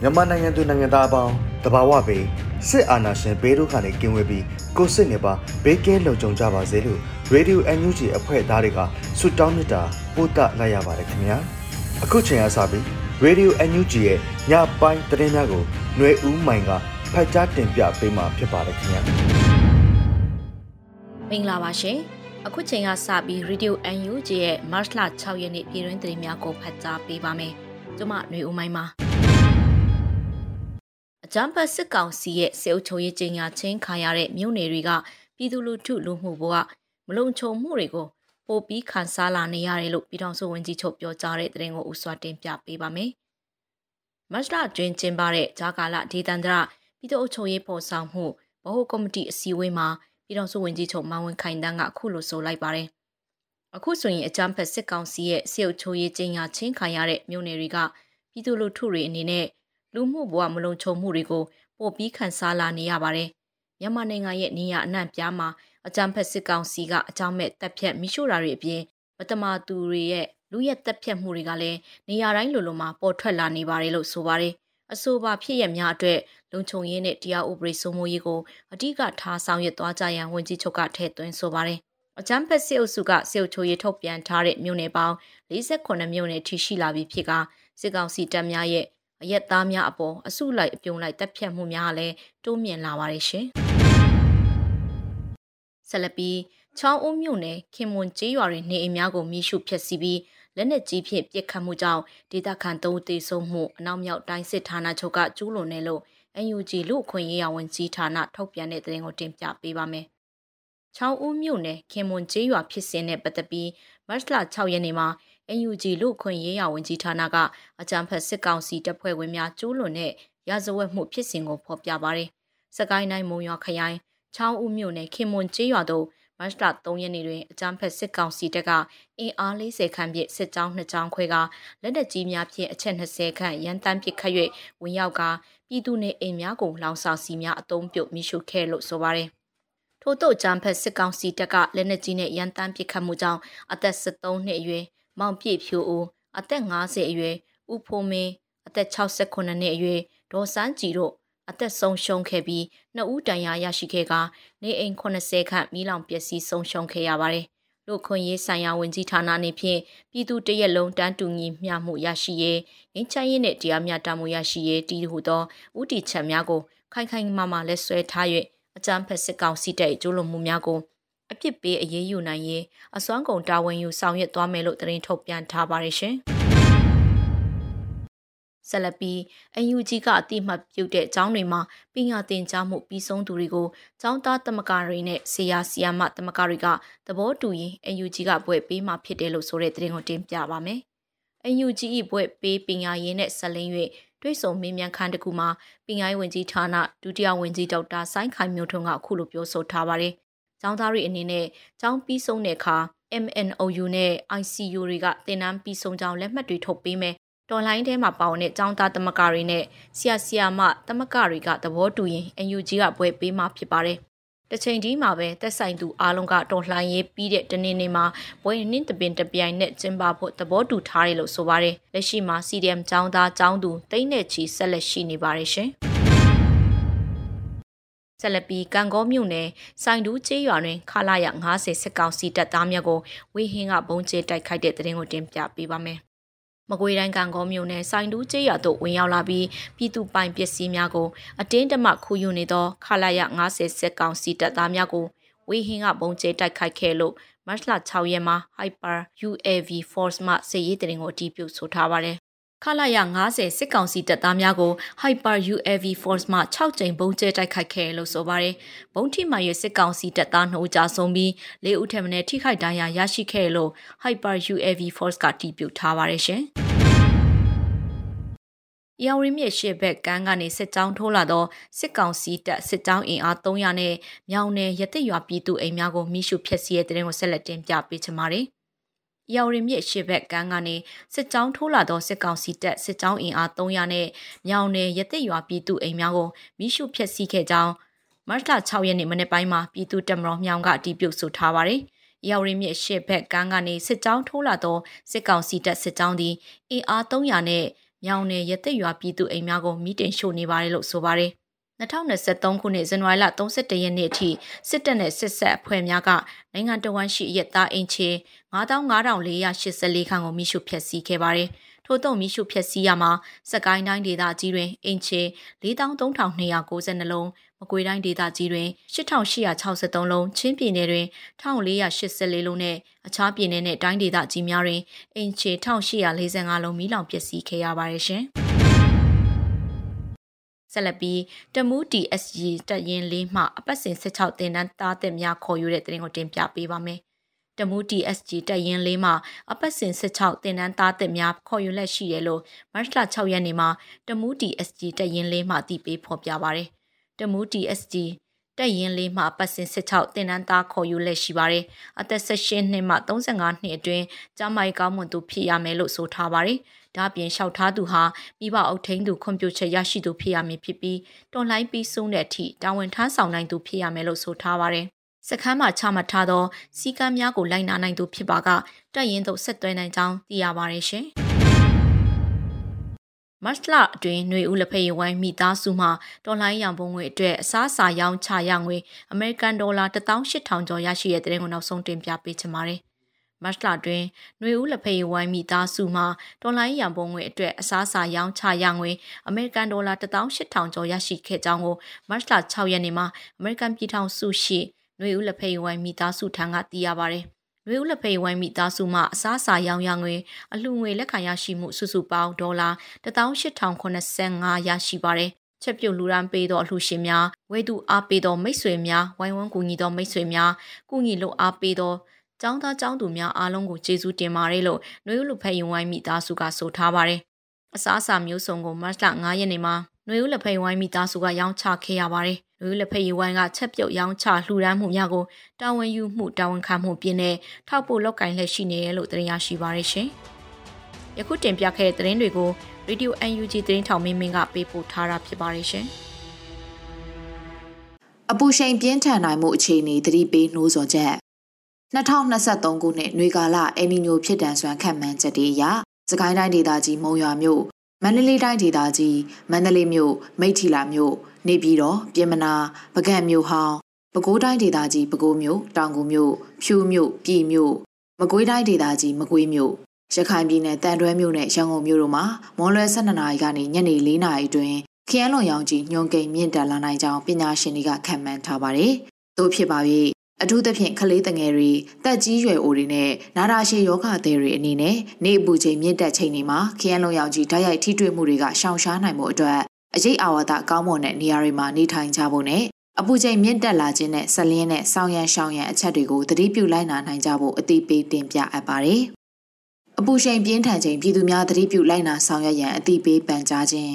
မြန်မာနိုင်ငံသူနိုင်ငံသားအပေါင်းတဘာဝပေစစ်အာဏာရှင်ဘေးဒုက္ခနဲ့ကင်းဝေးပြီးကိုစစ်နေပါဘေးကင်းလုံခြုံကြပါစေလို့ Radio NUG အဖွဲ့သားတွေကဆုတောင်းမေတ္တာပို့သလိုက်ရပါတယ်ခင်ဗျာအခုချိန်ကစပြီး Radio NUG ရဲ့ညပိုင်းသတင်းများကိုຫນွေဦးမိုင်ကဖတ်ကြားတင်ပြပေးမှာဖြစ်ပါတယ်ခင်ဗျာမင်္ဂလာပါရှင် အခုချိန်ကစပြီး Radio NUG ရဲ့ March 6ရက်နေ့ပြည်တွင်းသတင်းများကိုဖတ်ကြားပေးပါမယ်ကျွန်မຫນွေဦးမိုင်ပါဂျမ်ပတ်စစ်ကောင်စီရဲ့စေအုပ်ချုပ်ရေးကြီးညာချင်းခံရတဲ့မြို့နယ်တွေကပြည်သူလူထုလူမှုဘဝမလုံခြုံမှုတွေကိုပိုပြီးခံစားလာနေရတယ်လို့ပြည်ထောင်စုဝန်ကြီးချုပ်ပြောကြားတဲ့သတင်းကိုဥစွာတင်ပြပေးပါမယ်။မတ်လတွင်ကျင်းပတဲ့ဂျာကာလဒေသန္တရပြည်သူ့အုပ်ချုပ်ရေးပေါ်ဆောင်မှုဗဟိုကော်မတီအစည်းအဝေးမှာ ပြည်ထောင်စုဝန်ကြီးချုပ်မန်ဝင်းခိုင်တန်းကအခုလိုဆိုလိုက်ပါတယ်။အခုဆိုရင်အကြမ်းဖက်စစ်ကောင်စီရဲ့စေအုပ်ချုပ်ရေးကြီးညာချင်းခံရတဲ့မြို့နယ်တွေကပြည်သူလူထုတွေအနေနဲ့လူမှုဘဝမလုံခြုံမှုတွေကိုပိုပြီးခံစားလာနေရပါတယ်။မြန်မာနိုင်ငံရဲ့နေရအနှံ့ပြားမှာအကြမ်းဖက်စစ်ကောင်စီကအကြောင်းမဲ့တပ်ဖြတ်မိရှို့တာတွေအပြင်မတမာသူတွေရဲ့လူရက်တပ်ဖြတ်မှုတွေကလည်းနေရာတိုင်းလိုလိုမှာပေါ်ထွက်လာနေပါတယ်လို့ဆိုပါတယ်။ အဆိုပါဖြစ်ရများအတွက်လုံခြုံရေးနဲ့တရားဥပဒေစိုးမိုးရေးကိုအဓိကထားဆောင်ရွက်သွားကြရန်ဝန်ကြီးချုပ်ကထည့်သွင်းဆိုပါတယ်။အကြမ်းဖက်စစ်အုပ်စုကစစ်အုပ်ချုပ်ရေးထုတ်ပြန်ထားတဲ့မြို့နယ်ပေါင်း48မြို့နယ်ထိရှိလာပြီဖြစ်ကစစ်ကောင်စီတပ်များရဲ့အရက်သားများအပေါ်အစုလိုက်အပြုံလိုက်တပ်ဖြတ်မှုများလည်းတိုးမြင့်လာပါတယ်ရှင်။ဆက်လက်ပြီးချောင်းဦးမြို့နယ်ခင်မွန်ကျေးရွာတွင်နေအိမ်များကိုမိရှုဖျက်ဆီးပြီး လက်နက်ကြီးဖြင့်ပစ်ခတ်မှုကြောင့်ဒေသခံသုံးဦးသေဆုံးမှုအနောက်မြောက်တိုင်းစစ်ဌာနချုပ်ကကျူးလွန်တယ်လို့ UNG လူအခွင့်ရေးရဝန်ကြီးဌာနထုတ်ပြန်တဲ့သတင်းကိုတင်ပြပေးပါမယ်။ချောင်းဦးမြို့နယ်ခင်မွန်ကျေးရွာဖြစ်စဉ်နဲ့ပတ်သက်ပြီးမတ်လ6ရက်နေ့မှာ NUG လူခွင့်ရေးရဝန်ကြီးဌာနကအကြံဖက်စစ်ကောင်စီတပ်ဖွဲ့ဝင်များကျူးလွန်တဲ့ရာဇဝတ်မှုဖြစ်စဉ်ကိုဖော်ပြပါတယ်။စကိုင်းတိုင်းမုံရွာခရိုင်ချောင်းဦးမြို့နယ်ခင်မွန်ကျေးရွာသို့ မတ်လ3ရက်နေ့တွင်အကြမ်းဖက်စစ်ကောင်စီတပ်ကအင်အား40ခန့်ဖြင့်စစ်ကြောင်း2ကြောင်းခွဲကလက်နက်ကြီးများဖြင့်အချက်20ခန့်ရန်တမ်းပစ်ခတ်၍ဝင်ရောက်ကပြည်သူနေအိမ်များကိုလောင်စာစီများအုံပြုတ်မိရှုခဲ့လို့ဆိုပါတယ်။ထို့သောကြမ်းဖက်စစ်ကောင်စီတပ်ကလက်နက်ကြီးနဲ့ရန်တမ်းပစ်ခတ်မှုကြောင့်အသက်73နှစ်အရွယ်မောင်ပြည့်ဖြိုးဦးအသက်50အရွယ်ဦးဖိုးမင်းအသက်68နှစ်အရွယ်ဒေါ်စန်းကြည်တို့ အသက်ဆုံးရှုံးခဲ့ပြီးနှစ်ဦးတန်ရာရရှိခဲ့ကနေအိမ်80ခန့်မိလောင်ပျက်စီးဆုံးရှုံးခဲ့ရပါတယ်။လူခွင့်ရေးဆိုင်ရာဝန်ကြီးဌာနနေဖြင့်ပြည်သူတရက်လုံးတန်းတူညီမျှမှုရရှိရေးငင်းချမ်းရေးနဲ့တရားမျှတမှုရရှိရေးတည်ဟူသောဥတီချက်များကိုခိုင်ခိုင်မာမာလက်ဆွဲထား၍အကြမ်းဖက်စစ်ကောင်စီတပ်ကျိုးလွန်မှုများကိုအပြစ်ပေးအရေးယူနိုင်ရေးအစွမ်းကုန်တာဝန်ယူဆောင်ရွက်သွားမယ်လို့သတင်းထုတ်ပြန်ထားပါတယ်ရှင်။ ဆလပီအယူကြီးကအတိမတ်ပြုတ်တဲ့အကြောင်းတွေမှာပညာသင်ကြားမှုပြီးဆုံးသူတွေကိုကျောင်းသားတမကတွေနဲ့ဆရာဆရာမတမကတွေကသဘောတူရင်အယူကြီးကဘွဲ့ပေးမှဖြစ်တယ်လို့ဆိုတဲ့သတင်းကိုတင်ပြပါမယ်။အယူကြီး၏ဘွဲ့ပေးပညာရေးနဲ့ဆက်လင်း၍တွေ့ဆုံမေးမြန်းခန်းတစ်ခုမှာပညာရေးဝန်ကြီးဌာနဒုတိယဝန်ကြီးဒေါက်တာဆိုင်းခိုင်မျိုးထွန်းကအခုလိုပြောဆိုထားပါတယ်ကျောင်းသားတွေအနေနဲ့ကျောင်းပြီးဆုံးတဲ့အခါ MNOU နဲ့ ICU တွေကသင်တန်းပြီးဆုံးကြောင်းလက်မှတ်တွေထုတ်ပေးမယ်။ တော်လိုင်းထဲမှာပါဝင်တဲ့ကျောင်းသားသမဂ္ဂတွေနဲ့ဆရာဆရာမသမဂ္ဂတွေကသဘောတူရင် NUG ကဘွဲပေးမှဖြစ်ပါတယ်။တချိန်ဒီမှာပဲတက်ဆိုင်သူအားလုံးကတော်လှန်ရေးပြီးတဲ့တနေ့နေ့မှာဘွဲနှင်းတပင်တပြိုင်နဲ့ကျင်းပဖို့သဘောတူထားတယ်လို့ဆိုပါတယ်။လက်ရှိမှာ CDM ကျောင်းသားကျောင်းသူတိမ့်နဲ့ချီဆက်လက်ရှိနေပါတယ်ရှင်။ဆက်လက်ပြီးကံကောမြို့နယ်စိုင်တူးကျေးရွာတွင်ခလာရ90စစ်ကောင်စီတပ်သားများကိုဝေဟင်းကဘုံကျဲတိုက်ခိုက်တဲ့တဲ့ရင်ကိုတင်ပြပေးပါမယ်။ မကွေးတိုင်းကံကောမြို့နယ်စိုင်တူးကျေးရွာသို့ဝင်ရောက်လာပြီးပြည်သူပိုင်ပစ္စည်းများကိုအတင်းတမခုယူနေသောခလာရ90စစ်ကောင်စီတပ်သားများကိုဝေဟင်းကဘုံကျဲတိုက်ခိုက်ခဲ့လို့မတ်လ6ရက်မှာ Hyper UAV Force မှစစ်ရေးတရင်ကိုအတည်ပြုဆိုထားပါတယ် ခလာရ90စစ်ကောင်စီတပ်သားများကို Hyper UAV Force မှ6ကြိမ်ဘုံကျဲတိုက်ခိုက်ခဲ့လို့ဆိုပါတယ်။ဘုံထိမှရဲ့စစ်ကောင်စီတပ်သားနှုတ်ကြဆုံးပြီး၄ဦးထက်မနည်းထိခိုက်ဒဏ်ရာရရှိခဲ့လို့ Hyper UAV Force ကတည်ပြုထားပါတယ်ရှင်။။ရောင်ရင်းမြစ်ရှေ့ဘက်ကမ်းကနေစစ်ကြောင်းထိုးလာသောစစ်ကောင်စီတပ်စစ်ကြောင်းအင်အား300နဲ့မြောင်နယ်ရသက်ရွာပြည်သူအိမ်များကိုမိရှုဖျက်ဆီးတဲ့တဲ့ရင်ကိုဆက်လက်တင်ပြပေးချင်ပါတယ်။ ရောင်ရင်မြစ်ရှေ့ဘက်ကမ်းကနေစစ်ကြောင်းထိုးလာသောစစ်ကောင်စီတပ်စစ်ကြောင်းအင်အား300နဲ့မြောင်နယ်ရသက်ရွာပြည်သူအိမ်များကိုမိရှုဖျက်ဆီးခဲ့ကြောင်းမတ်လ6ရက်နေ့မနေ့ပိုင်းမှာပြည်သူတပ်မတော်မြောင်ကအတည်ပြုဆိုထားပါတယ်။ရောင်ရင်မြစ်ရှေ့ဘက်ကမ်းကနေစစ်ကြောင်းထိုးလာသောစစ်ကောင်စီတပ်စစ်ကြောင်းသည်အင်အား300နဲ့မြောင်နယ်ရသက်ရွာပြည်သူအိမ်များကိုမိတင်ရှို့နေပါတယ်လို့ဆိုပါတယ် 2023ခုနှစ်ဇန်နဝါရီလ31ရက်နေ့အထိစစ်တပ်နဲ့စစ်ဆက်အဖွဲ့များကနိုင်ငံတော်ဝန်ရှိရက်သားအင်ချေ95,484ခန်းကိုမိရှုဖျက်ဆီးခဲ့ပါတယ်။ထို့သောမိရှုဖျက်ဆီးရမှာစကိုင်းတိုင်းဒေသကြီးတွင်အင်ချေ43,292လုံးမကွေးတိုင်းဒေသကြီးတွင်8863လုံးချင်းပြည်နယ်တွင်1484လုံးနဲ့အခြားပြည်နယ်နဲ့တိုင်းဒေသကြီးများတွင်အင်ချေ1845လုံးမိလောင်ပျက်စီးခဲ့ရပါတယ်ရှင်။ ဆက်လက်ပြီးတမူး DSG တပ်ရင်းလေးမှအပတ်စဉ်16တင်တန်းသားသက်များခေါ်ယူတဲ့တင်ကိုတင်ပြပေးပါမယ်။တမူး DSG တပ်ရင်းလေးမှအပတ်စဉ်16တင်တန်းသားသက်များခေါ်ယူလက်ရှိတယ်လို့မတ်လ6ရက်နေ့မှာတမူး DSG တပ်ရင်းလေးမှတည်ပေးဖော်ပြပါရယ်။တမူး DSG တက်ရင်လေးမှပတ်စဉ်16တင်နန်းသားခေါ်ယူလက်ရှိပါတယ်။အသက်16နှစ်မှ35နှစ်အတွင်းကျမိုက်ကောင်းမွန်သူဖြစ်ရမယ်လို့ဆိုထားပါတယ်။ ဒါပြင်လျှောက်ထားသူဟာမိဘအုပ်ထိန်းသူခွင့်ပြုချက်ရရှိသူဖြစ်ရမည်ဖြစ်ပြီးတော်လှန်ပြီးဆုံးတဲ့အထိတာဝန်ထမ်းဆောင်နိုင်သူဖြစ်ရမယ်လို့ဆိုထားပါတယ်။စခန်းမှာချမှတ်ထားသောစီကံများကိုလိုက်နာနိုင်သူဖြစ်ပါကတက်ရင်သို့ဆက်သွဲနိုင်ကြောင်းသိရပါတယ်ရှင်။မတ်လအတွင်းຫນွေဦးလက်ဖက်ရဝိုင်းမိသားစုမှဒေါ်လာရောင်ပုံငွေအတွက်အစားအစာရောင်းချရငွေအမေရိကန်ဒေါ်လာ18000ကျော်ရရှိတဲ့တဲ့ကိုနောက်ဆုံးတင်ပြပေးချင်ပါတယ်။ မတ်လအတွင်းຫນွေဦးလက်ဖက်ရဝိုင်းမိသားစုမှဒေါ်လာရောင်ပုံငွေအတွက်အစားအစာရောင်းချရငွေအမေရိကန်ဒေါ်လာ18000ကျော်ရရှိခဲ့ကြောင်းကိုမတ်လ6ရက်နေ့မှာအမေရိကန်ပြည်ထောင်စုရှိຫນွေဦးလက်ဖက်ရဝိုင်းမိသားစုထံကသိရပါတယ်။။ရွေးဦးလက်ဖေးဝိုင်းမိသားစုမှအစားအစာရောင်းရငွေအလှငွေလက်ခံရရှိမှုစုစုပေါင်းဒေါ်လာ18085ရရှိပါတယ်။ချက်ပြုတ်လူရန်ပေးသောအလှရှင်များဝဲသူအားပေးသောမိတ်ဆွေများဝိုင်းဝန်းကူညီသောမိတ်ဆွေများကူညီလို့အားပေးသော ចောင်းသားចောင်းသူများအားလုံးကိုကျေးဇူးတင်ပါတယ်လို့နှွေဦးလူဖက်ရင်ဝိုင်းမိသားစုကဆိုထားပါတယ်။အစားအစာမျိုးစုံကိုမတ်လ9ရက်နေ့မှာနှွေဦးလက်ဖက်ဝိုင်းမိသားစုကရောင်းချခဲ့ရပါတယ်။လူလက်ဖက်ရည်ဝိုင်းကချက်ပြုတ်ရောင်းချလှူဒန်းမှုများကိုတာဝန်ယူမှုတာဝန်ခံမှုပြင်းနဲ့ထောက်ပို့လောက်ကင်လက်ရှိနေရလို့တင်ရရှိပါရရှင်။ယခုတင်ပြခဲ့တဲ့သတင်းတွေကို Radio UNG သတင်းထောင်မင်းမင်းကပေးပို့ထားတာဖြစ်ပါရရှင်။အပူရှိန်ပြင်းထန်နိုင်မှုအခြေအနေသတိပေးနှိုးဆော်ချက် 2023ခုနှစ်နွေကာလအယ်နီညိုဖြစ်တန်စွမ်းခန့်မှန်းချက်တွေအရစကိုင်းတိုင်းဒေသကြီးမုံရွာမြို့မန္တလေးတိုင်းဒေသကြီးမန္တလေးမြို့မိထီလာမြို့နေပြည်တော်ပြင်မနာပကံမြို့ဟောင်းပဲခူးတိုင်းဒေသကြီးပဲခူးမြို့တောင်ကူမြို့ဖြူမြို့ပြည်မြို့မကွေးတိုင်းဒေသကြီးမကွေးမြို့ရခိုင်ပြည်နယ်တန်တွဲမြို့နဲ့ရန်ကုန်မြို့တို့မှာမွန်လွယ်12နာရီကနေညနေ4နာရီအတွင်းခရမ်းလွန်ရောင်ကြီးညွန်ကိန်မြင့်တက်လာနိုင်ကြောင်းပညာရှင်တွေကခန့်မှန်းထားပါတယ်။သို့ဖြစ်ပါ၍ အထူးသဖြင့်ကလေးငယ်တွေတက်ကြီးရွယ်အိုတွေနဲ့နာတာရှည်ယောဂသည်တွေအနေနဲ့နေအပူချိန်မြင့်တက်ချိန်တွေမှာခရမ်းလွန်ရောင်ကြီးဓာတ်ရိုက်ထိတွေ့မှုတွေကရှောင်ရှားနိုင်မှုအတွက်အရေးအာဝါဒကောင်းမွန်တဲ့နေရာတွေမှာနေထိုင်ကြဖို့နဲ့အပူချိန်မြင့်တက်လာခြင်းနဲ့ဆက်လျင်းနဲ့ဆောင်းရံရှောင်းရံအချက်တွေကိုသတိပြုလိုက်နာနိုင်ကြဖို့အသိပေးတင်ပြအပ်ပါတယ်။အပူချိန်ပြင်းထန်ခြင်းပြည်သူများသတိပြုလိုက်နာဆောင်ရွက်ရန်အသိပေးပန်ကြားခြင်း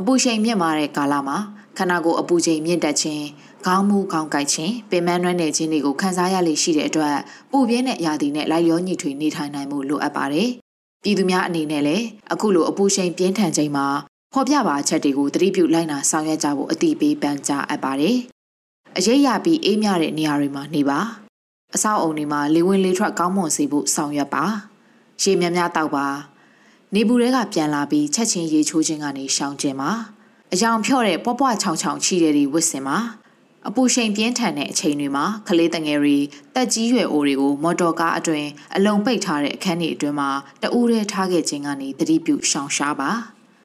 အပူချိန်မြင့်မာတဲ့ကာလမှာ ခန္ဓာကိုယ်အပူချိန်မြင့်တက်ခြင်းခေါင်းမူခေါင်းကိုက်ခြင်းပင်မနှွမ်းနယ်ခြင်းတွေကိုခံစားရလေရှိတဲ့အတွက်ပူပြင်းတဲ့ရာသီနဲ့လိုက်လျောညီထွေနေထိုင်နိုင်မှုလိုအပ်ပါတယ်။ပြည်သူများအနေနဲ့လည်းအခုလိုအပူချိန်ပြင်းထန်ခြင်းမှာဖော်ပြပါချက်တွေကိုသတိပြုလိုက်နာဆောင်ရွက်ကြဖို့အတိပေးပန်ကြားအပ်ပါတယ်။အရေးရပြီးအေးမြတဲ့နေရာတွေမှာနေပါ။အဆောက်အုံတွေမှာလေဝင်လေထွက်ကောင်းမွန်စေဖို့ဆောင်ရွက်ပါ။ရေများများတောက်ပါ။နေဘူးတွေကပြန်လာပြီးချက်ချင်းရေချိုးခြင်းကနေရှောင်ကျင်ပါ။ အယောင်ဖြော့တဲ့ပွားပွားချောင်ချောင်ချီတဲ့တွေဝစ်စင်ပါ။အပူချိန်ပြင်းထန်တဲ့အချိန်တွေမှာကလေးတငယ်တွေတက်ကြီးရွယ်အိုတွေကိုမော်တော်ကားအတွင်အလုံးပိတ်ထားတဲ့အခန်းတွေအတွင်းမှာတဦးတည်းထားခဲ့ခြင်းကနေတတိပြုရှောင်ရှားပါ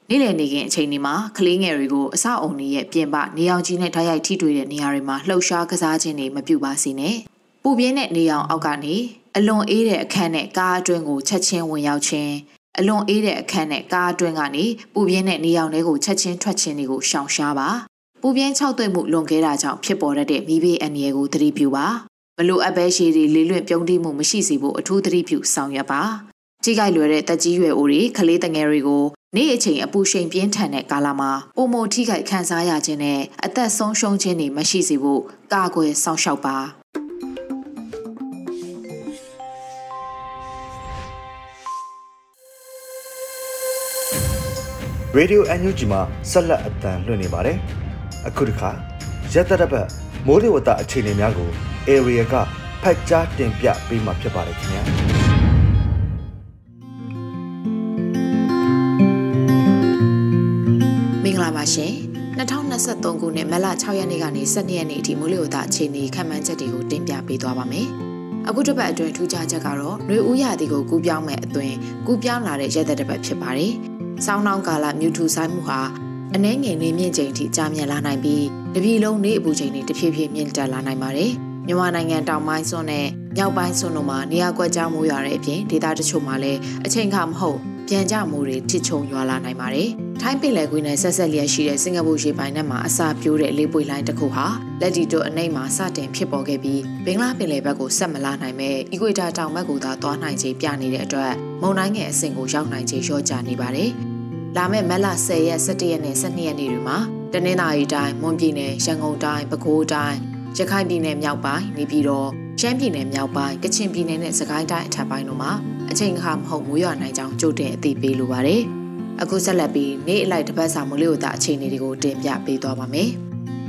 နေ့လည်နေခင်အချိန်ဒီမှာကလေးငယ်တွေကိုအဆောက်အုံတွေရဲ့ပြင်ပနေအောင်ကြီးနဲ့ဓာတ်ရိုက်ထိတွေ့တဲ့နေရာတွေမှာလှုပ်ရှားကစားခြင်းတွေမပြုပါစေနဲ့ပူပြင်းတဲ့နေအောင်အောက်ကနေအလွန်အေးတဲ့အခန်းနဲ့ကားအတွင်းကိုချက်ချင်းဝင်ရောက်ခြင်း အလွန်အေးတဲ့အခန်းနဲ့ကားအတွင်းကနေပူပြင်းတဲ့နေအောင်တွေကိုချက်ချင်းထွက်ခြင်းတွေကိုရှောင်ရှားပါပူပြင်း၆သွေ့မှုလွန်ခဲ့တာကြောင့်ဖြစ်ပေါ်တဲ့မိဘအန္တရာယ်ကိုသတိပြုပါမလိုအပ်ပဲရှည်တွေလေးလွင့်ပြုံးတိမှုမရှိစေဖို့အထူးသတိပြုဆောင်ရွက်ပါကြီးကြိုက်လွယ်တဲ့တက်ကြီးရွယ်အိုတွေကလေးတငယ်တွေကိုနေ့အချိန်အပူချိန်ပြင်းထန်တဲ့ကာလမှာပုံမထိခိုက်ခံစားရခြင်းနဲ့အသက်ဆုံးရှုံးခြင်းတွေမရှိစေဖို့ကာကွယ်စောင့်ရှောက်ပါ ရေဒီယို NUG မှာဆက်လက်အသံလွှင့်နေပါတယ်။အခုတစ်ခါရက်တရပတ်မိုးလေဝသအခြေအနေများကို area ကဖတ်ကြားတင်ပြပေးမှာဖြစ်ပါတယ်ခင်ဗျာ။မင်္ဂလာပါရှင်2023ခုနှစ်မတ်လ6ရက်နေ့ကနေ12ရက်နေ့အထိမိုးလေဝသအခြေအနေခန့်မှန်းချက်တွေကိုတင်ပြပေးသွားပါမယ်။အခုတစ်ပတ်အတွင်းထူးခြားချက်ကတော့နှွေဦးရာသီကိုကူးပြောင်းမဲ့အသွင်ကူးပြောင်းလာတဲ့ရက်သက်တစ်ပတ်ဖြစ်ပါတယ်။ စောင်းနှောင်းကာလမြူထူဆိုင်မှုဟာအနှဲငယ်နေမြင့်ချိန်ထိကြာမြင့်လာနိုင်ပြီးတပြည်လုံးနေအပူချိန်တွေတဖြည်းဖြည်းမြင့်တက်လာနိုင်ပါတယ်။မြန်မာနိုင်ငံတောင်ပိုင်းစွန်းနဲ့မြောက်ပိုင်းစွန်းတို့မှာနေရာကွက်ကြားမိုးရွာတဲ့အပြင်ဒေသတချို့မှာလည်းအချိန်ခါမဟုတ်ပြန်ကြမှုတွေထစ်ချုံရွာလာနိုင်ပါတယ်။ထိုင်းပင်လယ်ကွေးနဲ့ဆက်ဆက်လျက်ရှိတဲ့စင်ကာပူရေပိုင်နက်မှာအစာပြိုးတဲ့လေးပွေလိုင်းတစ်ခုဟာလက်တီတို့အနှိမ့်မှာစတင်ဖြစ်ပေါ်ခဲ့ပြီးဘင်္ဂလားပင်လယ်ဘက်ကိုဆက်မလာနိုင်မဲ့အီကွေတာတောင်ဘက်ကိုသာသွားနိုင်ခြေပြနေတဲ့အတွက်မုန်တိုင်းငယ်အဆင့်ကိုရောက်နိုင်ခြေလျော့ကျနေပါတယ်။ လာမယ့်မက်လ10ရက်17ရက်နဲ့12ရက်နေ့တွေမှာတနင်္သာရီတိုင်းမွန်ပြည်နယ်ရန်ကုန်တိုင်းပဲခူးတိုင်းရခိုင်ပြည်နယ်မြောက်ပိုင်းနေပြည်တော်ရှမ်းပြည်နယ်မြောက်ပိုင်းကချင်ပြည်နယ်နဲ့စကိုင်းတိုင်းအထက်ပိုင်းတို့မှာအချိန်အခါမဟုတ်မိုးရွာနိုင်ကြောင်းကြိုတင်အသိပေးလိုပါတယ်။အခုဆက်လက်ပြီးနေ့အလိုက်တစ်ပတ်စာမိုးလေဝသအခြေအနေတွေကိုတင်ပြပေးသွားပါမယ်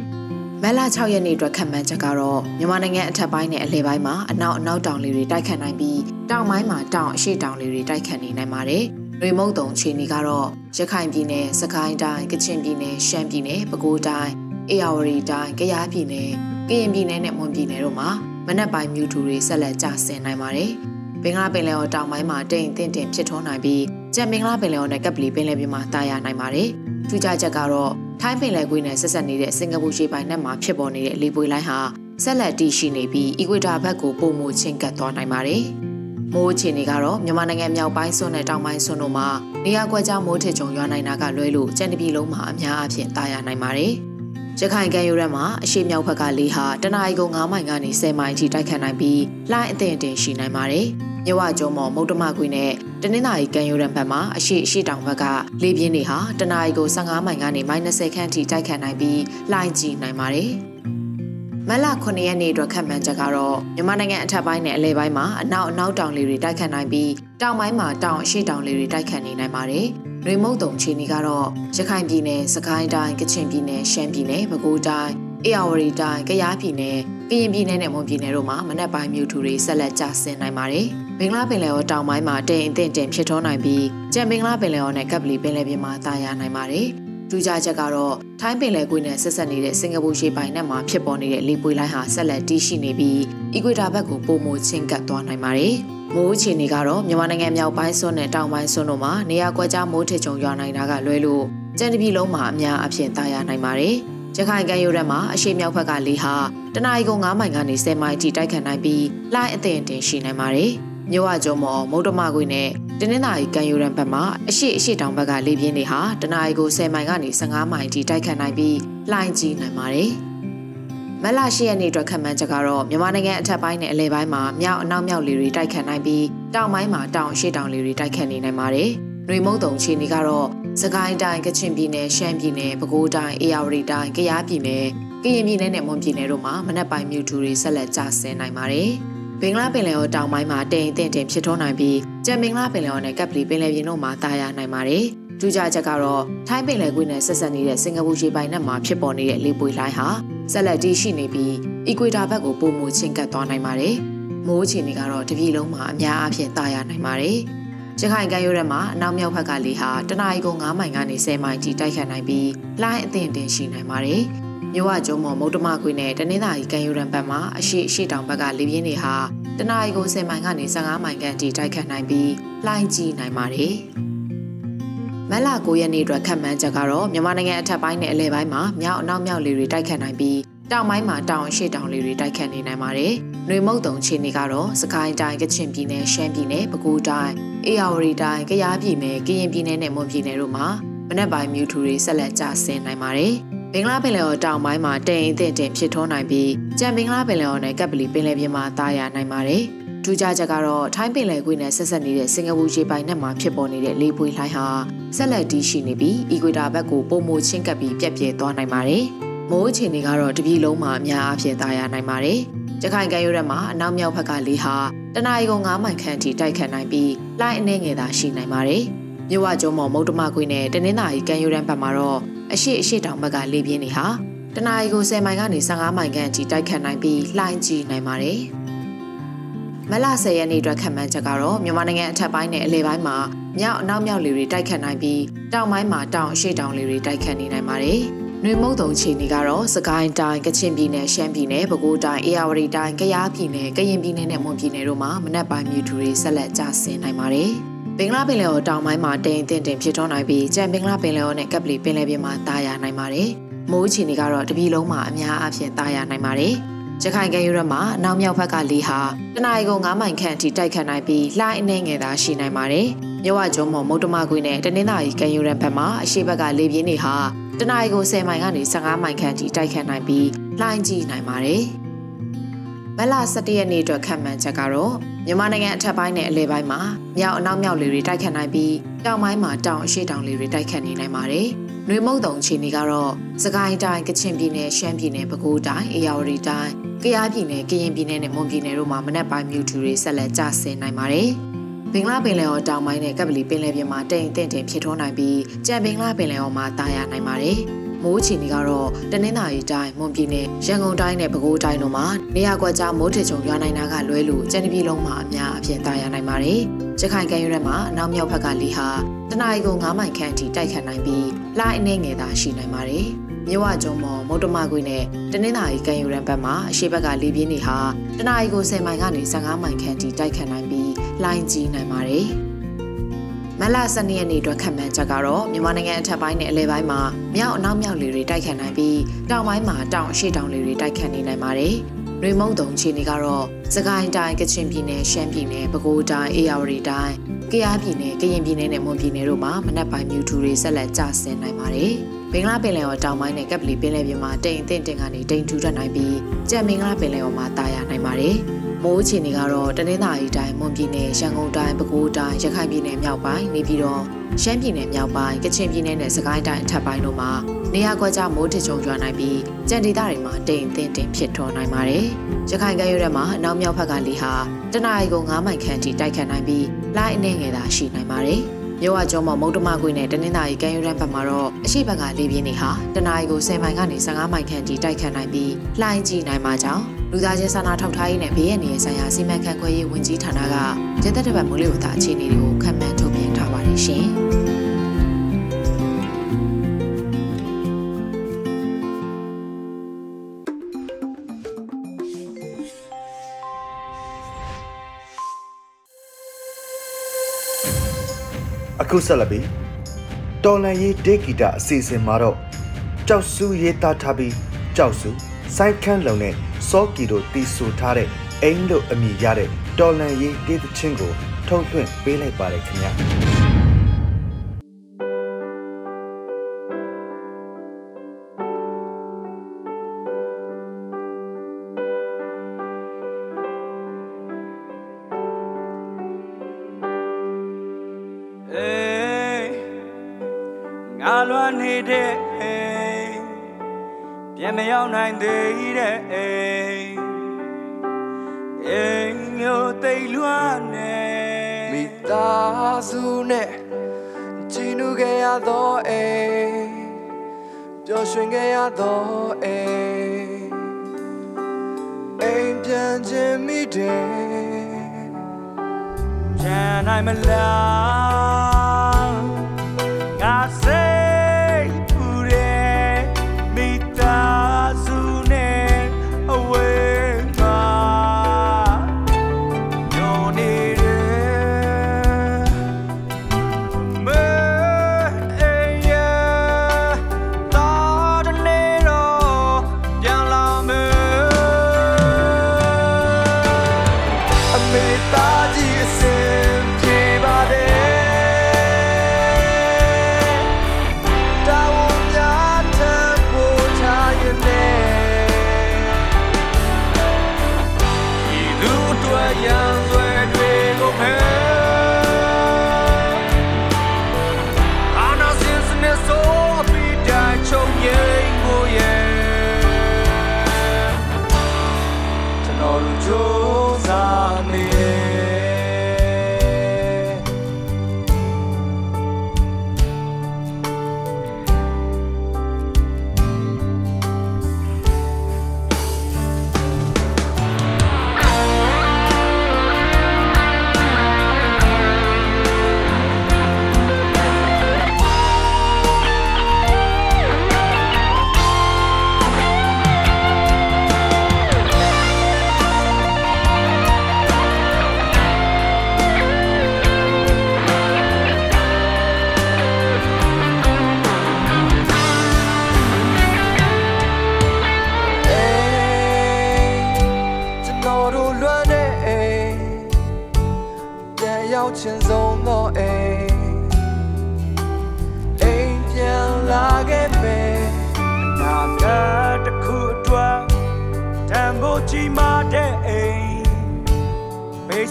။မက်လာ6ရက်နေ့အတွက်ခံမှန်းချက်ကတော့မြန်မာနိုင်ငံအထက်ပိုင်းနဲ့အလယ်ပိုင်းမှာအနောက်အနောက်တောင်လေတွေတိုက်ခတ်နိုင်ပြီးတောင်ပိုင်းမှာတောင်အရှေ့တောင်လေတွေတိုက်ခတ်နေနိုင်ပါတယ်။ ရေမုတ်တုံခြေနေကတော့ရခိုင်ပြည်နယ်၊စကိုင်းတိုင်း၊ကချင်ပြည်နယ်၊ရှမ်းပြည်နယ်၊ပဲခူးတိုင်း၊အေရဝတီတိုင်း၊ကယားပြည်နယ်၊ကရင်ပြည်နယ်နဲ့မွန်ပြည်နယ်တို့မှာမနက်ပိုင်းမြူထူတွေဆက်လက်ကျဆင်းနိုင်ပါတယ်။ဘင်္ဂလားပင်လယ်ော်တောင်ပိုင်းမှာတိမ်အထင်တင်ဖြစ်ထွန်းနိုင်ပြီးကြံမင်္ဂလားပင်လယ်ော်နဲ့ကပ်ပလီပင်လယ်ပြင်မှာတာယာနိုင်ပါတယ်။ထူးခြားချက်ကတော့ထိုင်းပင်လယ်ကွေးနဲ့ဆက်ဆက်နေတဲ့စင်ကာပူရေပိုင်နက်မှာဖြစ်ပေါ်နေတဲ့လေပွေလိုင်းဟာဆက်လက်တည်ရှိနေပြီးအီကွေတာဘက်ကိုပုံမှုချင်းကပ်သွားနိုင်ပါတယ်။ မိုးအခြေအနေကတော့မြန်မာနိုင်ငံမြောက်ပိုင်းစွန်းနဲ့တောင်ပိုင်းစွန်းတို့မှာနေရာကွက်ကြားမိုးထစ်ကြုံရွာနိုင်တာကလွဲလို့ကြံတပြည်လုံးမှာအများအပြားတာယာနိုင်ပါတယ်။ရခိုင်ကမ်းရိုးတန်းမှာအရှိမြောက်ဘက်ကလေဟာတနအီကု9မိုင်ကနေ10မိုင်အထိတိုက်ခတ်နိုင်ပြီးလှိုင်းအထင်တင်ရှိနိုင်ပါတယ်။မြဝကျုံမော်မုတ်တမကွေနဲ့တနင်္သာရီကမ်းရိုးတန်းဘက်မှာအရှိအရှိတောင်ဘက်ကလေပြင်းတွေဟာတနအီကု15မိုင်ကနေ -30 ခန့်အထိတိုက်ခတ်နိုင်ပြီးလှိုင်းကြီးနိုင်ပါတယ်။ မလ9ရက်နေ့အတွက်ခန့်မှန်းချက်ကတော့မြန်မာနိုင်ငံအထက်ပိုင်းနဲ့အလယ်ပိုင်းမှာအနောက်အနောက်တောင်လေတွေတိုက်ခတ်နိုင်ပြီးတောင်ပိုင်းမှာတောင်အရှိတောင်လေတွေတိုက်ခတ်နေနိုင်ပါတယ်။နှွေမုတ်တုံချီနီကတော့ရခိုင်ပြည်နယ်၊စကိုင်းတိုင်း၊ကချင်ပြည်နယ်၊ရှမ်းပြည်နယ်၊ပဲခူးတိုင်း၊အေရဝတီတိုင်း၊ကယားပြည်နယ်၊ကရင်ပြည်နယ်နဲ့မွန်ပြည်နယ်တို့မှာမနက်ပိုင်းမြို့ထူတွေဆက်လက်ကျဆင်းနိုင်ပါတယ်။ဘင်္ဂလားပင်လယ်ော်တောင်ပိုင်းမှာတိမ်အထင်တင်ဖြစ်ထွန်းနိုင်ပြီးကြံဘင်္ဂလားပင်လယ်ော်နဲ့ကပ်ပလီပင်လယ်ပြင်မှာတာယာနိုင်ပါတယ်။ ထူးခြားချက်ကတော့ထိုင်းပင်လယ်ကွေ့နဲ့ဆက်ဆက်နေတဲ့စင်ကာပူရှေပိုင်နက်မှာဖြစ်ပေါ်နေတဲ့လေပွေလိုင်းဟာဆက်လက်တည်ရှိနေပြီးအီကွေတာဘက်ကိုပုံမချင်းကပ်သွားနိုင်ပါတယ်။မိုးအခြေအနေကတော့မြန်မာနိုင်ငံမြောက်ပိုင်းစွန်းနဲ့တောင်ပိုင်းစွန်းတို့မှာနေရာကွက်ကြားမိုးထစ်ချုံရွာနိုင်တာကလွဲလို့ကြံတပြည်လုံးမှာအများအပြားတာယာနိုင်ပါတယ်။ရခိုင်ကမ်းရိုးတန်းမှာအရှိမြောက်ဘက်ကလေဟာတနအီကု9မိုင်ကနေ10မိုင်ထိတိုက်ခတ်နိုင်ပြီးလှိုင်းအထင်တင်ရှိနိုင်ပါတယ်။ မြို့ဝကျုံမော်မုတ်တမကွေနဲ့တနင်္သာရီကမ်းရိုးတန်းဘက်မှာအရှိအရှိတောင်ဘက်ကလေပြင်းတွေဟာတနအီကို10မိုင်ကနေ15မိုင်ထိတိုက်ခတ်နိုင်ပြီးလှိုင်းကြီးနိုင်ပါတယ်။မလရှိရက်နေ့အတွက်ခံမှန်းချက်ကတော့မြန်မာနိုင်ငံအထက်ပိုင်းနဲ့အလယ်ပိုင်းမှာမြောက်အနောက်မြောက်လေတွေတိုက်ခတ်နိုင်ပြီးတောင်ပိုင်းမှာတောင်အရှိတောင်လေတွေတိုက်ခတ်နေနိုင်ပါတယ်။နှွေမုတ်တုံချီနေကတော့စကိုင်းတိုင်းကချင်ပြည်နယ်ရှမ်းပြည်နယ်ပဲခူးတိုင်းအေရဝတီတိုင်းကယားပြည်နယ်ကရင်ပြည်နယ်နဲ့မွန်ပြည်နယ်တို့မှာမနက်ပိုင်းမြူထူတွေဆက်လက်ကျဆင်းနိုင်ပါတယ်။ ဘင်္ဂလားပင်လယ်ော်တောင်ပိုင်းမှာတိမ်အထင်တင်ဖြစ်ထွန်းနိုင်ပြီးကြံမင်္ဂလားပင်လယ်ော်နဲ့ကပ်ပလီပင်လယ်ပြင်တို့မှာတာယာနိုင်ပါတယ်။ထူးခြားချက်ကတော့ထိုင်းပင်လယ်ကွေ့နဲ့ဆက်ဆက်နေတဲ့စင်ကာပူရေပိုင်နက်မှာဖြစ်ပေါ်နေတဲ့လေပွေလိုင်းဟာဆက်လက်တည်ရှိနေပြီးအီကွေတာဘက်ကိုပုံမူချင်းကပ်သွားနိုင်ပါတယ်။မိုးအခြေအနေကတော့တပြည်လုံးမှာအများအပြားတာယာနိုင်ပါတယ်။ရခိုင်ကမ်းရိုးတန်းမှာအနောက်မြောက်ဘက်ကလေဟာတနအီကု9မိုင်ကနေ10မိုင်ထိတိုက်ခတ်နိုင်ပြီးလှိုင်းအထင်တင်ရှိနိုင်ပါတယ်။ မြဝကျုံမော်မုတ်တမခွေနဲ့တနင်္သာရီကံယူရန်ဘက်မှာအရှိအရှိတောင်ဘက်ကလေပြင်းတွေဟာတနအီကို10မိုင်ကနေ15မိုင်ခန့်အထိတိုက်ခတ်နိုင်ပြီးလှိုင်းကြီးနိုင်ပါတယ်။မက်လာ9ရက်နေ့အတွက်ခန့်မှန်းချက်ကတော့မြန်မာနိုင်ငံအထက်ပိုင်းနဲ့အလယ်ပိုင်းမှာမြောက်အနောက်မြောက်လေတွေတိုက်ခတ်နိုင်ပြီးတောင်ပိုင်းမှာတောင်အရှိတောင်လေတွေတိုက်ခတ်နေနိုင်ပါတယ်။နှွေမုတ်တုံခြေနေကတော့စကိုင်းတိုင်းကချင်ပြည်နယ်ရှမ်းပြည်နယ်ပဲခူးတိုင်းအေရဝတီတိုင်းကယားပြည်နယ်ကရင်ပြည်နယ်နဲ့မွန်ပြည်နယ်တို့မှာမနက်ပိုင်းမြူထူတွေဆက်လက်ကျဆင်းနိုင်ပါတယ်။ ဘင်္ဂလားပင်လယ်ော်တောင်ပိုင်းမှာတိမ်အထင်တင်ဖြစ်ထွန်းနိုင်ပြီးကြံဘင်္ဂလားပင်လယ်ော်နဲ့ကပ်ပလီပင်လယ်ပြင်မှာတာယာနိုင်ပါတယ်။ထူးခြားချက်ကတော့ထိုင်းပင်လယ်ကွေ့နဲ့ဆက်ဆက်နေတဲ့စင်ကာပူရေပိုင်နက်မှာဖြစ်ပေါ်နေတဲ့လေပွေလှိုင်းဟာဆက်လက်တည်ရှိနေပြီးအီကွေတာဘက်ကိုပုံမိုချင်းကပ်ပြီးပြက်ပြဲသွားနိုင်ပါတယ်။မိုးအခြေအနေကတော့တပြည်လုံးမှာအများအပြားတာယာနိုင်ပါတယ်။ကြခိုင်ကံရိုးရက်မှာအနောက်မြောက်ဘက်ကလေဟာတနအီကုံ9မိုင်ခန့်ထိတိုက်ခတ်နိုင်ပြီးလှိုင်းအနှဲငယ်သာရှိနိုင်ပါတယ်။မြဝကျုံမော်မုတ်တမခွေနဲ့တနင်္သာရီကံရိုးရန်ဘက်မှာတော့ အရှိအရှိတောင်ဘက်ကလေပြင်းတွေဟာတနအီကို10မိုင်ကနေ15မိုင်ခန့်အထိတိုက်ခတ်နိုင်ပြီးလှိုင်းကြီးနိုင်ပါတယ်။မလ10ရက်နေ့အတွက်ခန့်မှန်းချက်ကတော့မြန်မာနိုင်ငံအထက်ပိုင်းနဲ့အလယ်ပိုင်းမှာမြောက်အနောက်မြောက်လေတွေတိုက်ခတ်နိုင်ပြီးတောင်ပိုင်းမှာတောင်အရှိတောင်လေတွေတိုက်ခတ်နေနိုင်ပါတယ်။နှွေမုတ်တုံချီနေကတော့စကိုင်းတိုင်းကချင်ပြည်နယ်ရှမ်းပြည်နယ်ပဲခူးတိုင်းအေရဝတီတိုင်းကယားပြည်နယ်ကရင်ပြည်နယ်နဲ့မွန်ပြည်နယ်တို့မှာမနက်ပိုင်းမြူထူတွေဆက်လက်ကျဆင်းနိုင်ပါတယ်။ ဘင်္ဂလားပင်လယ်ော်တောင်ပိုင်းမှာတိမ်တင်တင်ဖြစ်ထွန်းနိုင်ပြီးကြံဘင်္ဂလားပင်လယ်ော်နဲ့ကပ်ပလီပင်လယ်ပြင်မှာတာယာနိုင်ပါတယ်။မိုးချီနေကတော့တပြည်လုံးမှာအများအပြားတာယာနိုင်ပါတယ်။ရခိုင်ကမ်းရိုးရမှာအနောက်မြောက်ဘက်ကလေဟာတနအီကု9မိုင်ခန့်အထိတိုက်ခတ်နိုင်ပြီးလှိုင်းအနှဲငယ်သာရှိနိုင်ပါတယ်။မြဝကျုံမော်မုတ်တမကွေးနဲ့တနင်္သာရီကမ်းရိုးရဘက်မှာအရှိဘက်ကလေပြင်းတွေဟာတနအီကို10မိုင်ကနေ15မိုင်ခန့်အထိတိုက်ခတ်နိုင်ပြီးလှိုင်းကြီးနိုင်ပါတယ်။မလ17ရက်နေ့အတွက်ခံမှန်းချက်ကတော့ မြန်မာနိုင်ငံအထက်ပိုင်းနဲ့အလယ်ပိုင်းမှာမြောက်အနောက်မြောက်လေတွေတိုက်ခတ်နိုင်ပြီးတောင်ပိုင်းမှာတောင်အရှေ့တောင်လေတွေတိုက်ခတ်နေနိုင်ပါတယ်။နှွေမုတ်တုံအခြေအနေကတော့စကိုင်းတိုင်းကချင်ပြည်နယ်ရှမ်းပြည်နယ်ပဲခူးတိုင်းအေရဝတီတိုင်းကယားပြည်နယ်ကရင်ပြည်နယ်နဲ့မွန်ပြည်နယ်တို့မှာမနက်ပိုင်းမြူထူတွေဆက်လက်ကျဆင်းနိုင်ပါတယ်။ဘင်္ဂလားပင်လယ်ော်တောင်ပိုင်းနဲ့ကပ်ပလီပင်လယ်ပြင်မှာတိမ်အထင်တင်ဖြစ်ထွန်းနိုင်ပြီးကြံဘင်္ဂလားပင်လယ်ော်မှာတာယာနိုင်ပါတယ်။ မိုးချီနေကတော့တနင်္သာရီတိုင်းမွန်ပြည်နယ်ရန်ကုန်တိုင်းနဲ့ပဲခူးတိုင်းတို့မှာနေရာကွက်ကြားမိုးထချုံရွာနိုင်တာကလွဲလို့ကျန်ပြည်လုံးမှာအများအပြားတာယာနိုင်ပါတယ်။ရခိုင်ကမ်းရိုးထဲမှာအနောက်မြောက်ဘက်ကလေဟာတနအီကို9မိုင်ခန့်အထိတိုက်ခတ်နိုင်ပြီးလှိုင်းအနေငယ်သာရှိနိုင်ပါတယ်။မြဝကျုံမော်မုတ်တမကွေးနဲ့တနင်္သာရီကမ်းရိုးရန်ဘက်မှာအရှိဘက်ကလေပြင်းတွေဟာတနအီကို10မိုင်ကနေ15မိုင်ခန့်အထိတိုက်ခတ်နိုင်ပြီးလှိုင်းကြီးနိုင်ပါတယ်။ မလ12ရက်နေ့အတွက်ခန့်မှန်းချက်ကတော့မြန်မာနိုင်ငံအထက်ပိုင်းနဲ့အလယ်ပိုင်းမှာမြောက်အနောက်မြောက်လေတွေတိုက်ခတ်နိုင်ပြီးတောင်ပိုင်းမှာတောင်အရှေ့တောင်လေတွေတိုက်ခတ်နေနိုင်ပါတယ်။နှွေမုံတုံချီနေကတော့စကိုင်းတိုင်းကချင်ပြည်နယ်ရှမ်းပြည်နယ်ပဲခူးတိုင်းအေရဝတီတိုင်းကယားပြည်နယ်ကရင်ပြည်နယ်နဲ့မွန်ပြည်နယ်တို့မှာမနက်ပိုင်းမြူထူတွေဆက်လက်ကျဆင်းနိုင်ပါတယ်။ဘင်္ဂလားပင်လယ်ော်တောင်ပိုင်းနဲ့ကပ်ပလီပင်လယ်ပြင်မှာတိမ်အထင်တင်ကနေတိမ်ထူထပ်နိုင်ပြီးကြံမင်္ဂလာပင်လယ်ော်မှာတာယာနိုင်ပါတယ်။ မိုးအခြေအနေကတော့တနင်္သာရီတိုင်းမွန်ပြည်နယ်ရန်ကုန်တိုင်းပဲခူးတိုင်းရခိုင်ပြည်နယ်မြောက်ပိုင်းနေပြည်တော်ရှမ်းပြည်နယ်မြောက်ပိုင်းကချင်ပြည်နယ်နဲ့စကိုင်းတိုင်းအထက်ပိုင်းတို့မှာနေရာကွက်ကြားမိုးထချုံရွာနိုင်ပြီးကြံဒေသတွေမှာတိမ်အထင်တင်ဖြစ်ထွန်းနိုင်ပါတယ်။ရခိုင်ကမ်းရိုးထဲမှာအနောက်မြောက်ဘက်ကလေဟာတနအီကို9မိုင်ခန့်ထိတိုက်ခတ်နိုင်ပြီးလိုင်းအနှဲငယ်သာရှိနိုင်ပါတယ်။ မြဝကျော်မမုတ်တမခွေနဲ့တနင်္သာရီကမ်းရိုးတန်းဘက်မှာတော့အရှိဘက်ကလေပြင်းတွေဟာတနအီကို10မိုင်ကနေ15မိုင်ခန့်ထိတိုက်ခတ်နိုင်ပြီးလှိုင်းကြီးနိုင်မှာကြောင့်လူသားချင်းစာနာထောက်ထားရေးနဲ့ဘေးရန်တွေဆိုင်ရာစီမံခန့်ခွဲရေးဝန်ကြီးဌာနကကျန်းသက်တဲ့ဘက်မိုးလေဝသအခြေအနေတွေကိုခန့်မှန်းထုတ်ပြန်ထားပါတယ်ရှင်။ အခုဆက်လက်ပြီးတော်လန်ရေးဒေဂီတာအစီအစဉ်မှာတော့ကြောက်စုရေးသားထားပြီးကြောက်စုစိုက်ခန်းလုံနဲ့စောကီတို့တီးဆိုထားတဲ့အိမ်လို့အမည်ရတဲ့တော်လန်ရေးတေးသချင်းကိုထုတ်လွှင့်ပေးလိုက်ပါတယ်ခင်ဗျာ န်မရောက်နိုင်သေးတဲ့အိမ်အိမ်မျိုးတိတ်လွမ်းနေမိသားစုနဲ့ချီနူခဲ့ရတော့အိမ်ပျော်ရွှင်ခဲ့ရတော့အိမ်အိမ်ပြန်ခြင်းမိတယ်ချမ်းနိုင်မလား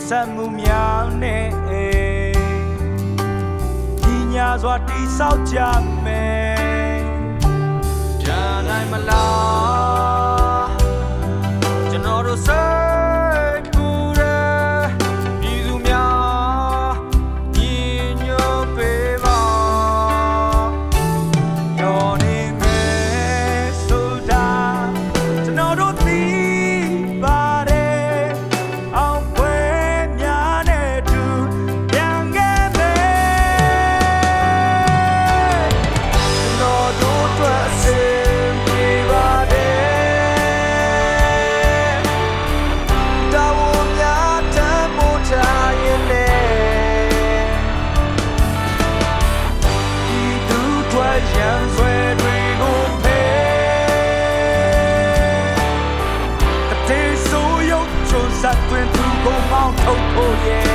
ဆက်မှုများနဲ့ဒီညာစွာတိဆောက်ကြမယ်ကြံနိုင်မလားကျွန်တော်တို့စိတ် င်းထု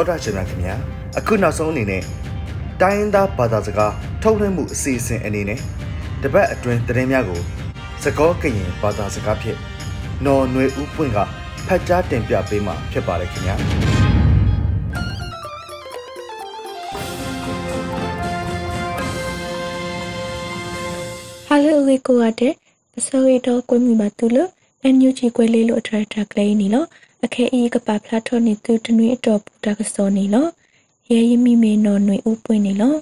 တောတာရှင်များခင်ဗျာအခုနောက်ဆုံးအနေနဲ့တိုင်းရင်းသားဘာသာစကားထုတ်လွှင့်မှုအစီအစဉ်အနေနဲ့တပတ်အတွင်းသတင်းများကိုစကောကရင်ဘာသာစကားဖြင့်နော်ຫນွေဦးပွင့်ကဖတ်ကြားတင်ပြပေးမှာဖြစ်ပါတယ်ခင်ဗျာဟာလိုဝေကိုရတဲ့ပစိုးရတော့ကွဲမိပါသူလို့အန်ယူချီကွဲလေးလို့အထရတာကလေးနီလို့ အခဲအီကပါဖလာထောနေသူတနွေအတော်ပူတာကစောနေလို့ရဲရမိမေနော်ຫນွေဥပွင့်နေလို့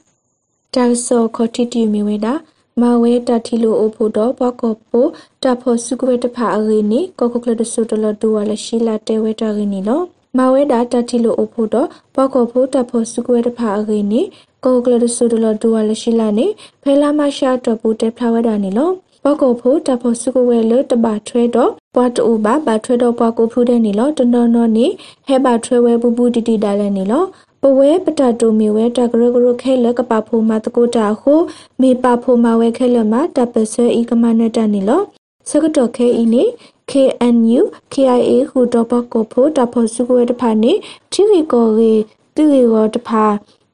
တာဆောခေါတီတီမီဝဲတာမဝဲတတိလိုအိုဖို့တော့ဘကောပိုတဖို့စုကွဲတဖာအရင်းနီကောကကလဒဆူတလဒူဝါလရှိလာတဲဝဲတာရင်းနီလို့မဝဲတာတတိလိုအိုဖို့တော့ဘကောဖို့တဖို့စုကွဲတဖာအရင်းနီကောကလဒဆူတလဒူဝါလရှိလာနေဖဲလာမရှာတော့ပူတဲဖလာဝဲတာနေလို့ဘောက်ကိုဖို့တဖို့စုကဝဲလတပါထွဲတော့ ပွားတူပါပါထွဲတော့ပွားကိုဖူးတဲ့နေလို့တနော်နော်နေဟဲပါထွဲဝဲပူပူတီတီတာလည်းနေလို့ပဝဲပတတူမီဝဲတကရကရခဲလကပဖိုမတကိုတာဟုမေပဖိုမဝဲခဲလမတပဆွဲဤကမနတနေလို့စကတော့ခဲဤနေ KNU KIA ဟူတော့ဘကိုဖို့တဖို့စုကဝဲတဖာနေတီရီကိုရီတီရီကိုတဖာ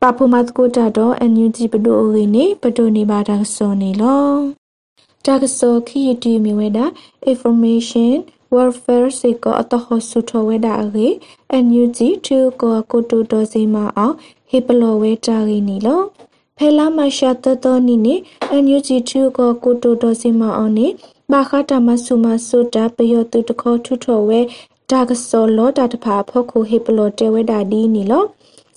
ပဖိုမတကိုတာတော့ NUG ပဒိုရီနေပဒိုနေပါတာစောနေလို့ တာကစောခီတီမီဝဲတာ information warfare စေကအတဟဆုထဝဲတာအရေ NUG 2ကိုကိုတိုတော်စီမအောင်ဟေပလောဝဲတာရီနီလောဖဲလာမရှာတတော်နီနေ NUG 2ကိုကိုတိုတော်စီမအောင်နေဘာခတာမဆုမဆုတာပယောတုတခေါထုထောဝဲဒါကစောလောတာတဖာဖောက်ခုဟေပလောတဲဝဲတာဒီနီလော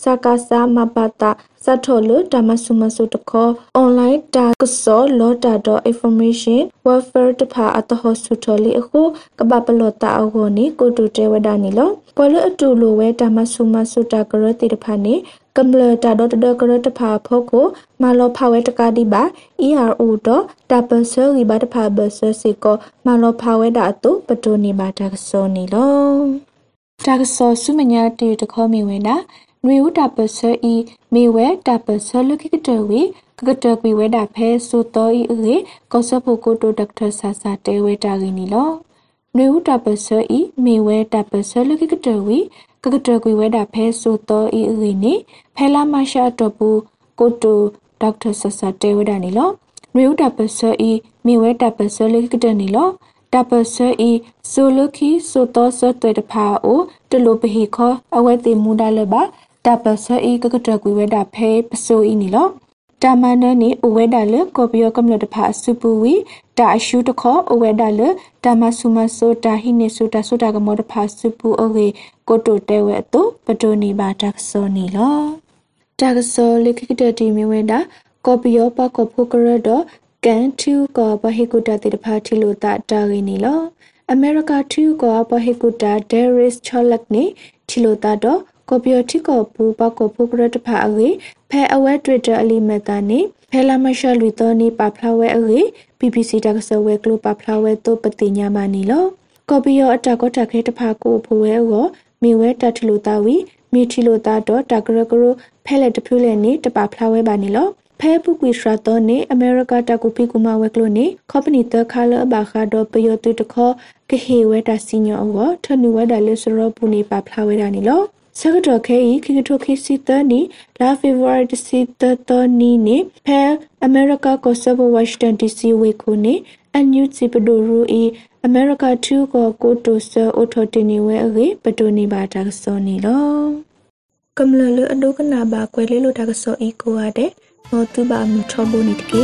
စကားစာမပတာစထောလတမဆုမဆုတခော online တာကစောလောတာတော့ information warfare တဖာအတဟဆုထလီအခုကပပလောတာအခေါနီကိုတူတဲဝဒနီလောပေါ်လအတူလိုဝဲတမဆုမဆုတာကရတိတဖာနေကမ္လတာတော့တဒကရတဖာဖို့ကိုမလောဖဝဲတကာဒီပါ ERO တော့တပဆယ်ရီပါတဖာဘဆစီကိုမလောဖဝဲတာအတုပတိုနေပါတာကစောနီလောတာကစောဆုမညာတီတခေါမီဝဲနာ နွေဦးတာပဆဤမေဝဲတာပဆလခိကတဝေကကတကွေဝဲတာဖဲဆိုတော်ဤအေကောဆဖို့ကိုတိုဒေါက်တာဆာဆာတဲဝဲတာရင်းနီလောနွေဦးတာပဆဤမေဝဲတာပဆလခိကတဝေကကတကွေဝဲတာဖဲဆိုတော်ဤအေနေဖဲလာမရှာတော့ဘူးကိုတူဒေါက်တာဆဆတဲဝဒနီလောနွေဦးတပ်ပစအီမိဝဲတပ်ပစလေးကတနီလောတပ်ပစအီဆိုလခီဆိုတော့ဆတဲ့တဖာအိုတလူပဟီခောအဝဲတိမူဒါလဘ တပ်ပစအီကကတကွေဝဒဖဲပဆိုအီနီလောတာမန်နနီအဝဲဒါလကော်ပီယောကမ္လတဖာစုပူဝီတာအရှုတခောအဝဲဒါလတာမဆုမဆိုတာဟိနေဆိုတာဆိုတာကမောတဖာစုပူအဝေကိုတိုတဲဝဲတုပတိုနီဘာတက်ဆောနီလောတာကဆောလိခိတတီမီဝဲဒါကော်ပီယောပကောဖိုကရဒကန်တူကဘဟေကုတာတေတဖာထီလိုတာတာရင်းနီလောအမေရိကတူကဘဟေကုတာဒဲရစ်ချောလက်နေထီလိုတာတော့ ကော်ပီယောတီကောပူပကောဖိုကရတဖာအဝေဖဲအဝဲတွစ်တာအလီမက်တာနေဖဲလာမရှလူတော်နေပါဖလာဝဲအဝေ BBC တကဆဝဲကလိုပါဖလာဝဲတော့ပတိညာမနီလောကော်ပီယောအတကောတခဲတဖာကိုဖိုဝဲကိုမိဝဲတထီလိုတာဝီမိထီလိုတာတော့တကရကရဖဲလက်တဖြူလဲနေတပါဖလာဝဲပါနီလောဖဲပုကွေရှရာတော့နေအမေရိကတကူပီကူမဝဲကလိုနေကော်ပနီတခါလဘာခါတော့ပယောတူတခောကဟေဝဲတာစီညောအောထနူဝဲတာလေစရောပူနေပါဖလာဝဲတာနီလော စကတော့ခဲဤခိကထိုခိစီတနီလာဖေဗရီတစီတတနီနေဖဲအမေရိကကိုဆဘဝါရှင်တန်ဒီစီဝေခုနေအန်ယူစီပဒိုရူဤအမေရိက2ကိုကိုတိုဆာအိုထိုတင်နေဝဲအေပတိုနေပါတာစောနေလောကမ္လလအဒုကနာဘာကွယ်လေးလိုတာကစောဤကိုရတဲ့မောတူဘာမထဘိုနိတကေ